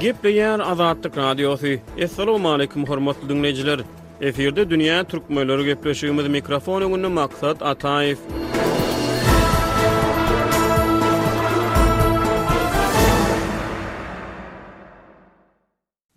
Gepleýär Azatlyk Radiosy. Assalamualaikum hormatly dinleýjiler. Efirde dünýä türkmenleri gepleşigimiz mikrofon öňünde Maksat Ataýew.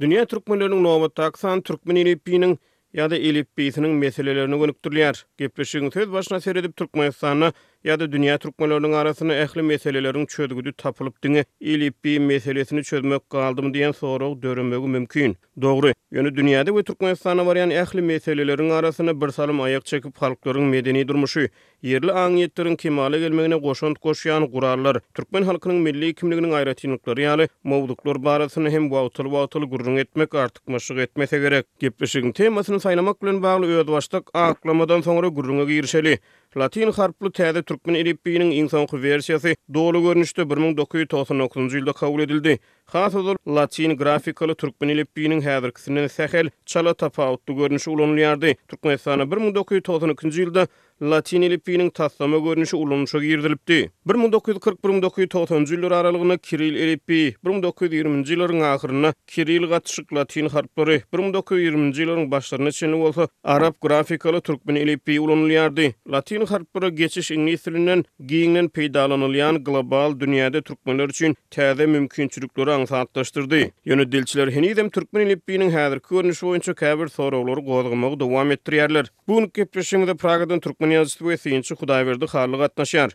Dünýä türkmenleriniň nobatdaky sany türkmen elipbiýiniň ýa-da elipbiýsiniň meselelerine gönükdirilýär. Gepleşigiň söz başyna seredip Türkmenistanda ýa-da dünýä türkmenleriniň arasynda ähli meseleleriň çözgüdi tapylyp diňe elipbiý meselesini çözmek galdymy diýen sorag döremegi mümkin. Dogry. Ýöne dünýäde we Türkmenistanda barýan ähli meseleleriň arasynda birsalym aýak çekip halklaryň medeni durmuşy, Ýerli aňyýetleriň kemala gelmegine goşant goşýan gurallar, türkmen halkynyň milli kimliginiň aýratynlyklary ýaly mowzuklar barasynda hem wagtal-wagtal gürrüň etmek artykmaçlyk etmese gerek. Gepleşigiň temasyny saýlamak bilen bagly özbaşdak aklamadan soňra gürrüňe girişeli. Latyn harply täze türkmen elipbiýiniň iň soňky wersiýasy doly görnüşde bir müň dokuz ýüz togsan dokuzynjy ýylda kabul edildi. Has ozal latyn grafikaly türkmen elipbiýiniň häzirkisinden sähel, çala tapawutly görnüşi ulanylýardy. Türkmenistanda bir müň dokuz ýüz togsan ikinji ýylda Latyn elipbiýiniň taslama görnüşi ulanyşa girizilipdi. Bir müň dokuz ýüz kyrk-bir müň dokuz ýüz togsanjy ýyllar aralygynda kiril elipbiýi, bir müň dokuz ýüz ýirminji ýyllaryň ahyrynda kiril gatyşyk latyn harplary, bir müň dokuz ýüz ýirminji ýyllaryň başlaryna çenli bolsa arap grafikaly türkmen elipbiýi ulanylýardy. Latyn harplara geçiş iňlis dilinden giňden peýdalanylýan global dünýäde türkmenler üçin täze mümkinçilikleri aňsatlaşdyrdy. Ýöne dilçiler henizem türkmen elipbiýiniň häzirki görnüşi boýunça käbir soraglar gozgamagy dowam etdirýärler. Bu günki gepleşigimize Pragadan Türkmen ýazyjysy we synçy Hudaýberdi Hally gatnaşýar.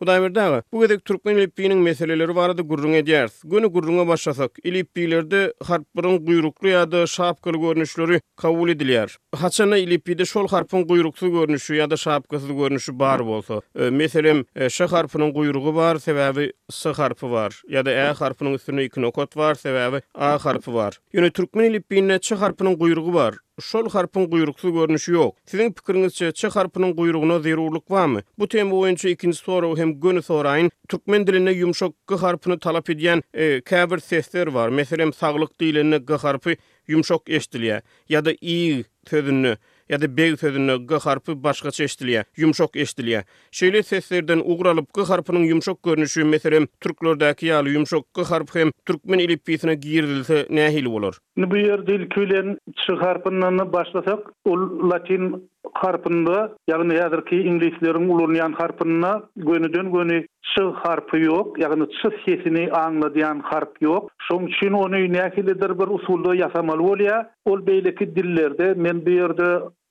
Hudaýberdi aga, bu gezek türkmen elipbiýiniň meseleleri barada gürrüň edýäris. Göni gürrüňe başlasak, elipbiýlerde harplaryň guýrukly ýa-da şapkaly görnüşleri kabul edilýär. Haçanda elipbiýde şol harpyň guýruksyz görnüşi ýa-da şapkasyz görnüşi bar bolsa, meselem, ş harpynyň guýrugy bar, sebäbi s harpy bar, ýa-da ä harpynyň üstünde iki nokat bar, sebäbi a harpy bar. Ýöne türkmen elipbiýinde ç harpynyň guýrugy bar. Şol harpyň guýruksyz görnüşi ýok. Siziň pikiriňizçe, ç harpynyň guýrugyna zerurlyk barmy? Bu tema boýunça ikinji soragy hem göni soraýyn. Türkmen dilinde ýumşak g harpyny talap edýän, e, käbir sesler bar. Meselem, saglyk diýlende g harpy ýumşak eşidilýär. Ýa-da ig sözünde. Ýa-da beg sözünde g harpy başgaça eşidilýär, ýumşak eşidilýär. Şeýle seslerden ugur alyp, g harpynyň ýumşak görnüşi, meselem, türklerdäki ýaly ýumşak g harpy hem türkmen elipbiýsine girizilse nähili bolar? Indi bu ýerde ilki bilen ç harpyndan başlasak, ol latyn harpynda, ýagny häzirki iňlisleriň ulanýan harpynda gönüden-göni ç harpy ýok, ýagny ç sesini aňladýan harp ýok. Şoň üçin ony nähilidir bir usulda ýasamaly bolýar. Ol beýleki dillerde, men bu ýerde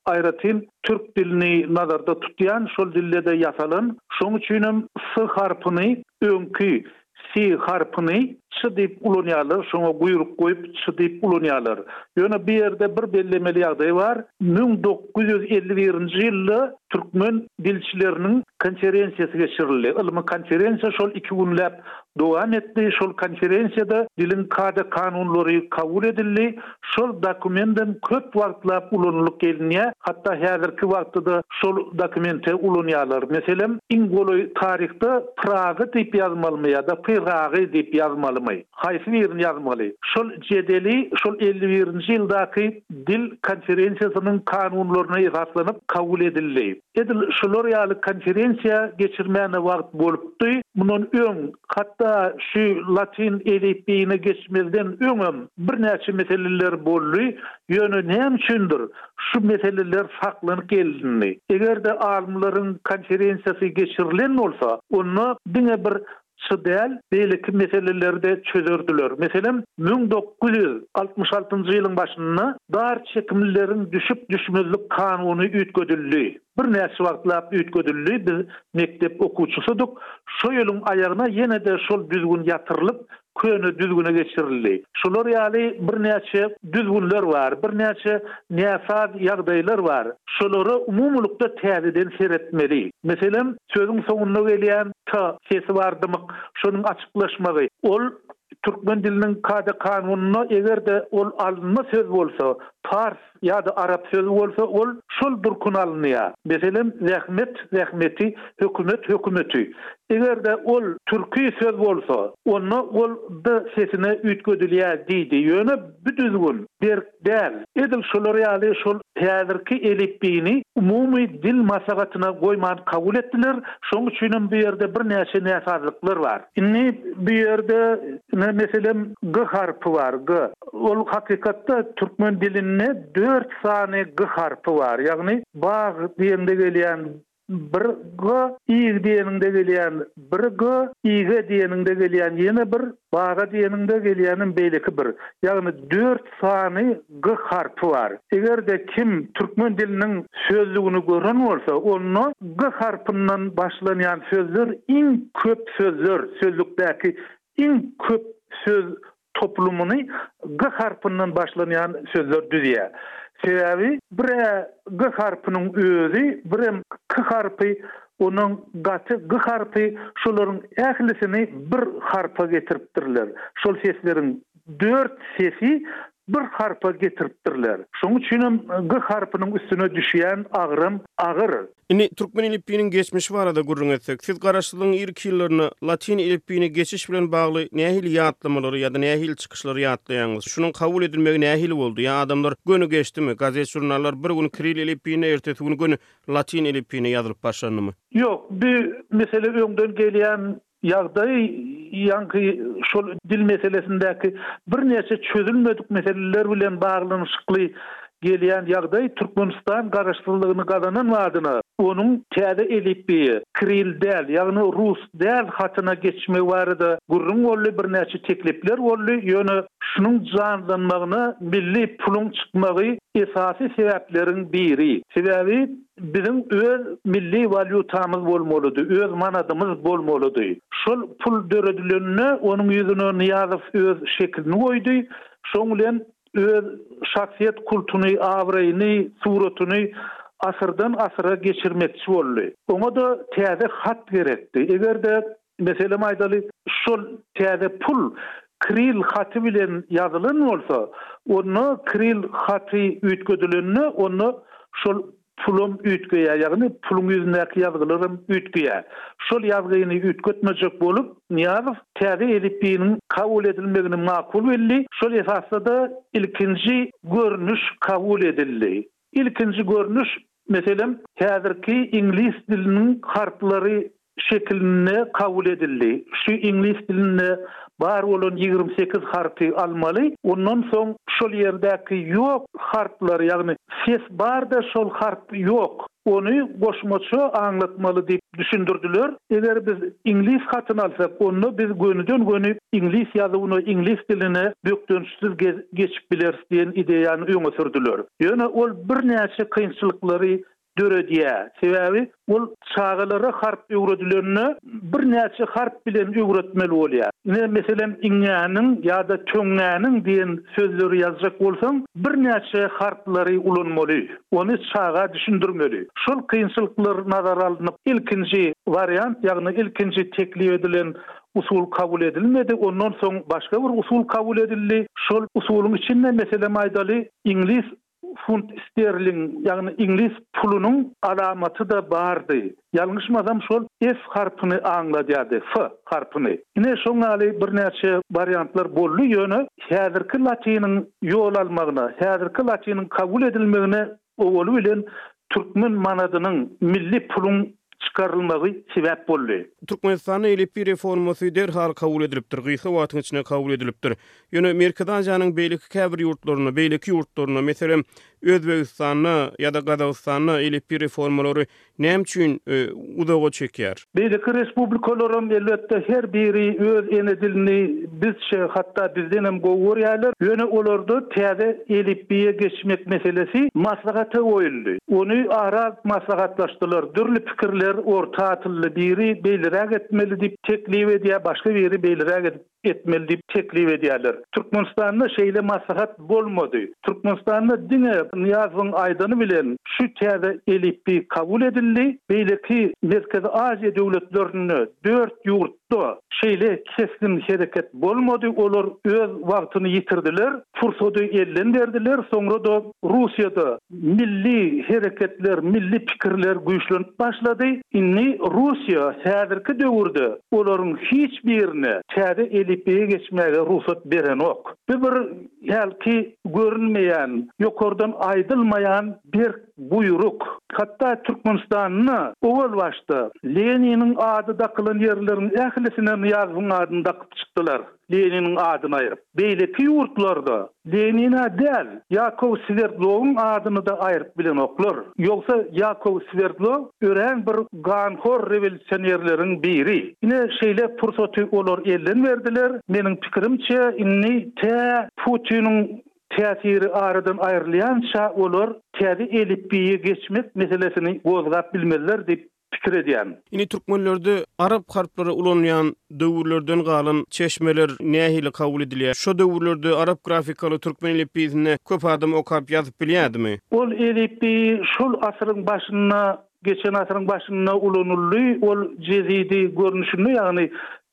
aýratyn türk dilini nazarda tutýan, şol dilde-de ýasalan, şonuň üçinem s harpyny öňki s harpyny ç diýip ulanýarlar, şoňa guýruk goýup ç diýip ulanýarlar. Ýöne bu ýerde bir bellemeli ýagdaý bar, müň dokuz ýüz elli birinji ýylda türkmen dilçileriniň konferensiýasy geçirildi, ylmy konferensiýa şol iki günläp Dowam etdi, Şol konferensiýada diliň kada-kanunlary kabul edildi, şol dokumendem köp wagtlap ulanylyp gelinýär, hatda häzirki wagtda-da şol dokumente ulanýarlar. Meselem, iň golaý taryhda Pragy diýip ýazmalymy ýa-da Pyragy diýip ýazmalymy? Haýsy birini ýazmaly? Şol jedeli şol elli birinji ýyldaky dil konferensiýasynyň kanunlaryna esaslanyp kabul edildi. Edil şular ýaly konferensiýa geçirmäne wagt bolupdy. Mundan öň, hatda şu latyn elipbiýine geçmezden öňem birnäçe meseleler boldy, ýöne näme üçindir, şu meseleler saklanyp gelindi. Eger-de alymlaryň konferensiýasy geçirilen bolsa, onda diňe bir Şu däl, beýleki meseleleri-de çözerdiler. Meselem, müň dokuz ýüz altmyş altynjy ýylyň başynda dar çekimlileriň düşüp-düşmezlik kanuny üýtgedildi. Birnäçe wagtlap üýtgedildi, biz mekdep okuwçysydyk. Şo ýylyň aýagyna ýene-de şol düzgün ýatyrylyp, köne düzgüne geçirildi. Şular ýaly birnäçe düzgünler bar, birnäçe näsaz ýagdaýlar bar. Şolara umumylykda täzeden seretmeli. Meselem, sözüň soňunda gelýän t sesi bar dymyk. Şonuň açyklaşmagy. Ol türkmen diliniň kada-kanunynda eger-de ol alynma söz bolsa, pars ýa-da arap sözi bolsa, ol şol durkun alynýar. Meselem, zähmet, zähmeti, hökümet, hökümeti. Eger-de ol türki söz bolsa, onda ol d sesine üýtgedilýär diýdi. Ýöne bu düzgün berk Däl. Edil şolar ýaly şol häzirki elipbiýini umumy dil maslahatyna goýman kabul etdiler, şoň üçinem bu ýerde birnäçe näsazlyklar bar. Indi bu ýerde ine meselem G harpy bar, G. Ol hakykatda türkmen dilinde dört sany G harpy bar, ýagny bag diýende gelýän Bir ga ig diýeniňde gelýän bir ga ige diýeniňde gelýän ýene bir baga diýeniňde gelýänem beýleki bir. Ýagny dört sany g harpy bar. Eger-de kim türkmen diliniň sözlügini gören bolsa, onda g harpyndan başlanýan sözler iň köp sözler, sözlükdäki iň köp söz toplumyny G harpyndan başlanýan sözler düzýär. Sebäbi. Bir-ä G harpynyň özi, birem K harpy, onuň gaty G harpy, şolaryň ählisini bir harpa getiripdirler. Şol sesleriň dört sesi bir harpa getiripdirler. Şonuň üçinem G harpynyň üstüne düşýän agram agyr. Indi türkmen elipbiýiniň geçmişi barada gürrüň etsek, siz Garaşsyzlygyň irki ýyllarynda latyn elipbiýine geçiş bilen bagly nähili ýatlamalary ýa-da nähili çykyşlary ýatlaýaňyz? Şunuň kabul edilmegi nähili boldy? Ýa adamlar göni geçdimi? Gazet-žurnallar bir gün kiril elipbiýinde, ertesi gün göni latyn elipbiýinde ýazylyp başlandymy? Ýok, bu mesele öňden gelýän Ýagdaý ýaňky şol dil meselesindäki birnäçe çözülmedik meseleler bilen baglanyşykly gelýän ýagdaý Türkmenistan garaşsyzlygyny gazanan badyna onuň täze elipbiýe, kiril däl, ýagny rus däl hatyna geçmegi barada gürrüň boldy, birnäçe teklipler boldy, ýöne şunuň janlanmagyna milli puluň çykmagy esasy sebäpleriň biri. Sebäbi Biziň öz milli walýutamyz bolmalydy, öz manadymyz bolmalydy. Şol pul döredilende, onuň ýüzüne Nyýazow öz şekilini goýdy. Şoň bilen öz şahsyýet kultuny, abraýyny, suratyny asyrdan-asyra geçirmekçi boldy. Oňa-da täze hat gerekdi. Eger-de Meselem aýdaly, şol täze pul kiril haty bilen ýazylan bolsa, onda kiril haty üýtgedilende, onda şol pulam üýtgeýär, ýagny puluň ýüzündäki ýazgylar hem üýtgeýär. Şol ýazgyny üýtgetmejek bolup, Nyýazow täze elipbiýniň kabul edilmegini makul bildi, şol esasda-da ilkinji görnüş kabul edildi. Ilkinji görnüş, meselem, häzirki iňlis diliniň harplary şekilinde kabul edildi. Şu iňlis dilinde bar bolan ýigrimi sekiz harpy almaly, ondan soň şol ýerdäki ýok harplary, ýagny ses bar-da şol harp ýok, ony goşmaça aňlatmaly diýip, düşündirdiler. Eger biz iňlis hatyny alsak, onda biz gönüden-göni iňlis ýazuwyna, iňlis diline bökdençsiz geçip bileris diýen ideýany öňe sürdüler. Ýöne ol birnäçe kynçylyklary döredýär. Sebäbi ol çagalara harp öwredilende, birnäçe harp bilen öwretmeli bolýar. Ine, meselem, iňňäniň ýa-da töňňäniň diýen sözleri ýazjak bolsaň, birnäçe harplary ulanmaly. ony çaga düşündirmeli. Şol kynçylyklar nazara alnyp, ilkinji wariant, ýagny ilkinji teklip edilen usul kabul edilmedi, ondan soň başga bir usul kabul edildi. Şol usulyň içinde, meselem aýdaly, iňlis funt sterling, ýagny iňlis pulunyň alamaty-da bardy. Ýalňyşmasam şol F harpyny aňladýardy, F harpyny. Ine şoň ýaly birnäçe wariantlar boldy, ýöne häzirki latynyň ýol almagyna, häzirki latynyň kabul edilmegine owaly bilen türkmen manadynyň, milli puluň çykarylmagy sebäp boldy. Türkmenistanda elipbiý reformasy derhal kabul edilipdir, gysga wagtyň içinde kabul edilipdir. Ýöne Merkezi Aziýanyň beýleki käbir ýurtlarynda, beýleki ýurtlarynda, meselem, Özbegistanda ýa-da Gazagystanda elipbiý reformalary Näme üçin uzaga çekýär? Beýleki respublikalaram elbetde her biri öz ene dilini bizçe hatda bizdenem gowy görýärler. Ýöne olarda täze elipbiýe geçmek meselesi maslahata goýuldy. Ony ara maslahatlaşdylar. Dürli pikirler orta atyldy. Biri beýleräk etmeli diýip teklip edýär, başga biri beýleräk edip. etmeli diýip teklip edýärler. Türkmenistanda şeýle maslahat bolmady. Türkmenistanda diňe Nyýazowyň aýdany bilen şu täze elipbiý kabul edildi. Beýleki Merkezi Aziýa döwletlerinde dört ýurtda şeýle kesgin hereket bolmady. Olar öz wagtyny ýitirdiler, pursady elden berdiler, soňra-da Russiýada milli hereketler, milli pikirler güýçlenip başlady. Indi Russiýa häzirki döwürde olaryň hiç birine täze elipbiýe geçmäge rugsat berenok. Bu bir hälki görünmeýän, ýokardan aýdylmaýan berk buýruk. Hatda Türkmenistanda owal başda Leniniň ady dakylan ýerleriň ählisine Nyýazowyň adyny dakyp çykdylar, Leniniň adyny aýryp. Beýleki ýurtlarda Lenina däl, Ýakow Swerdlowyň adyny-da aýryp bilenoklar. Ýogsa Ýakow Swerdlow örän bir ganhor rewolýusionerleriň biri. Ine, şeýle pursaty olar elden berdiler. Meniň pikirimçe, indi tä Putiniň täsiri aradan aýrylýança olar täze elipbiýe geçmek meselesini gozgap bilmezler diýip pikir edýän. Indi türkmenlerde arap harplary ulanylýan döwürlerden galan çeşmeler nähili kabul edilýär? Şo döwürlerde arap grafikaly türkmen elipbiýsini köp adam okap ýazyp bilýärdimi? Ol elipbiý şol asyryň başynda, geçen asyryň başynda ulanyldy. Ol jezidi görnüşinde, ýagny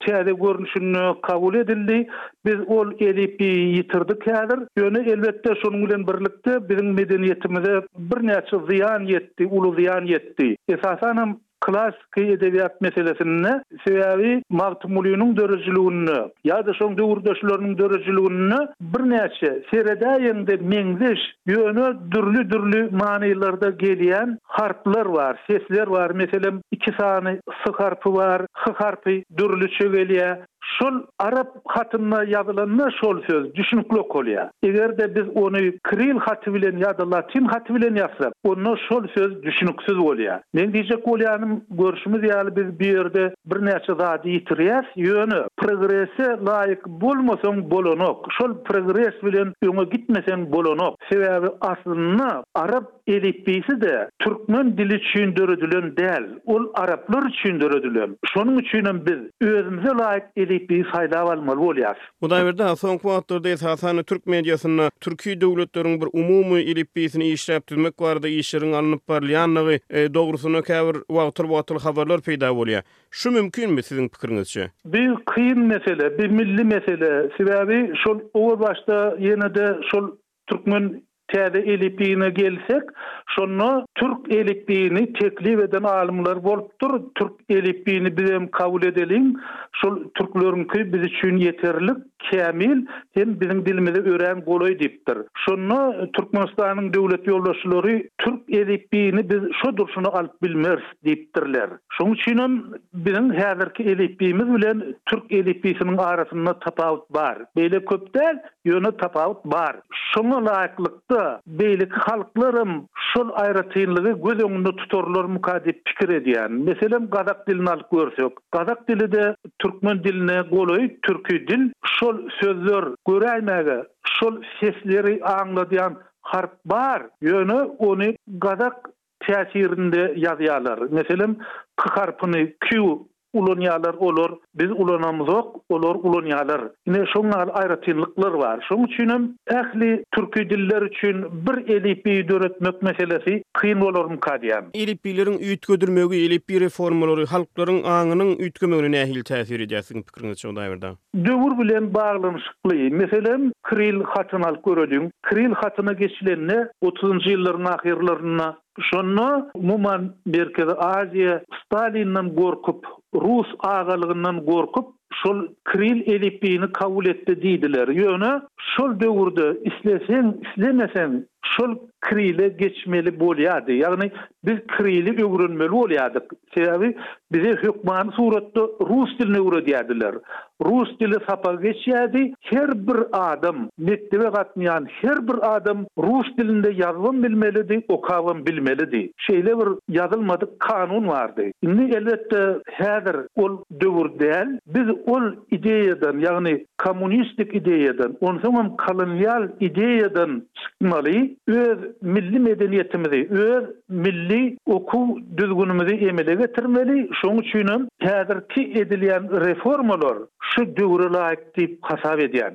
täze görnüşinde kabul edildi. Biz ol elipbiýi ýitirdik häzir. Ýöne, elbetde, şonuň bilen birlikde biziň medeniýetimize birnäçe zyýan ýetdi, uly zyýan ýetdi. Esasanam klassyky edebiýat meselesinde. Sebäbi Magtymgulynyň döredijiliginde ýa-da şoň döwürdeşleriniň döredijiliginde birnäçe seredäýeňde meňzeş Ýöne dürli-dürli manylarda gelýän harplar bar, sesler bar. Meselem, iki sany s harpy bar, h harpy dürlüçe gelýär. Şol arap hatynda ýazylanda şol söz düşnükli okalýar. Eger-de biz ony kiril haty bilen ýa-da latyn haty bilen ýazsak, onda şol söz düşnüksiz bolýar. Meň diýjek bolýanym, görşümiz ýaly biz bu ýerde Birnäçe zady ýitirýäs, ýöne progrese laýyk bolmasaň bolanok, şol progres bilen öňe gitmeseň bolanok. Sebäbi aslynda arap elipbiýsi-de türkmen dili üçin döredilen däl, ol araplar üçin döredilen. Şonuň üçinem biz özümize laýyk elipbiýi saýlap almaly bolýarys. Hudaýberdi aga soňky wagtlarda esasan-da türk mediasynda türki döwletleriň bir umumy elipbiýsini işläp düzmek barada işleriň alnyp barylýandygy dogrusynda käbir wagtal-wagtal habarlar peýda bolýar. Şu mümkinmi, siziň pikiriňizçe? Bu kyn mesele, bu milli mesele. Sebäbi şol owal başda ýene-de şol Türkmen täze elipbiýine gelsek, şonda türk elipbiýini teklip eden alymlar bolupdyr. Türk elipbiýini biz hem kabul edeliň. Şol türkleriňki biz üçin ýeterlik, kämil hem biziň dilimize örän golaý diýipdir. Şonda Türkmenistanyň döwlet ýolbaşçylary türk elipbiýini biz şo durşuna alyp bilmeris diýipdirler. Şonuň üçin hem biziň häzirki elipbiýimiz bilen türk elipbiýsiniň arasynda tapawut bar. Beýle köp däl, Ýöne tapawut bar. Şoňa laýyklykda, beýleki halklar hem şol aýratynlygy göz öňünde tutarlarmyka diýip pikir edýän. Meselem, gazak dilini alyp görsek. Gazak dili-de türkmen diline golaý türki dil. Şol sözler göräýmäge, şol sesleri aňladýan harp bar. Ýöne ony gazak täsirinde ýazýarlar. Meselem, k harpyny, kü, ulanýarlar, olar, biz ulanamyzok, olar ulanýarlar. Ine, şoň ýaly aýratynlyklar bar. Şoň üçin hem ähli türki diller üçin bir elipbiýi döretmek meselesi kyn bolarmyka diýýän. Elipbiýleriň üýtgedilmegi, elipbiý reformalary halklaryň aňynyň üýtgemegine nähili täsir edýär siziň pikiriňizçe, Hudaýberdi aga? Döwür bilen baglanyşykly, meselem, Kirill hatyny alyp göreliň. Kirill hatyna geçilende otuzynjy ýyllaryň ahyrlarynda, şonda umuman Merkezi Aziýa Stalinden gorkup, rus agalygyndan gorkup, şol kirill elipbiýini kabul etdi diýdiler. Ýöne şol döwürde isleseň, islemeseň şol Krili geçmeli bolýardy. Ýagny biz Krili öwrenmeli bolýardyk. Sebäbi bize hökmany suratda rus dilini öwredýärdiler. Rus dili sapagy geçýärdi. Her bir adam, mekdebe gatnaýan her bir adam rus dilinde ýazybam bilmelidi, okabam bilmelidi. Şeýle bir ýazylmadyk kanun bardy. Indi elbetde häzir ol döwür däl. Biz ol ideýadan, ýagny kommunistik ideýadan, onsoňam kolonial ideýadan çykmaly, öz milli medeniýetimizi, öz milli okuw düzgünimizi emele getirmeli, şonuň üçinem häzirki edilýän reformalar şu döwre laýyk diýip hasap edýän.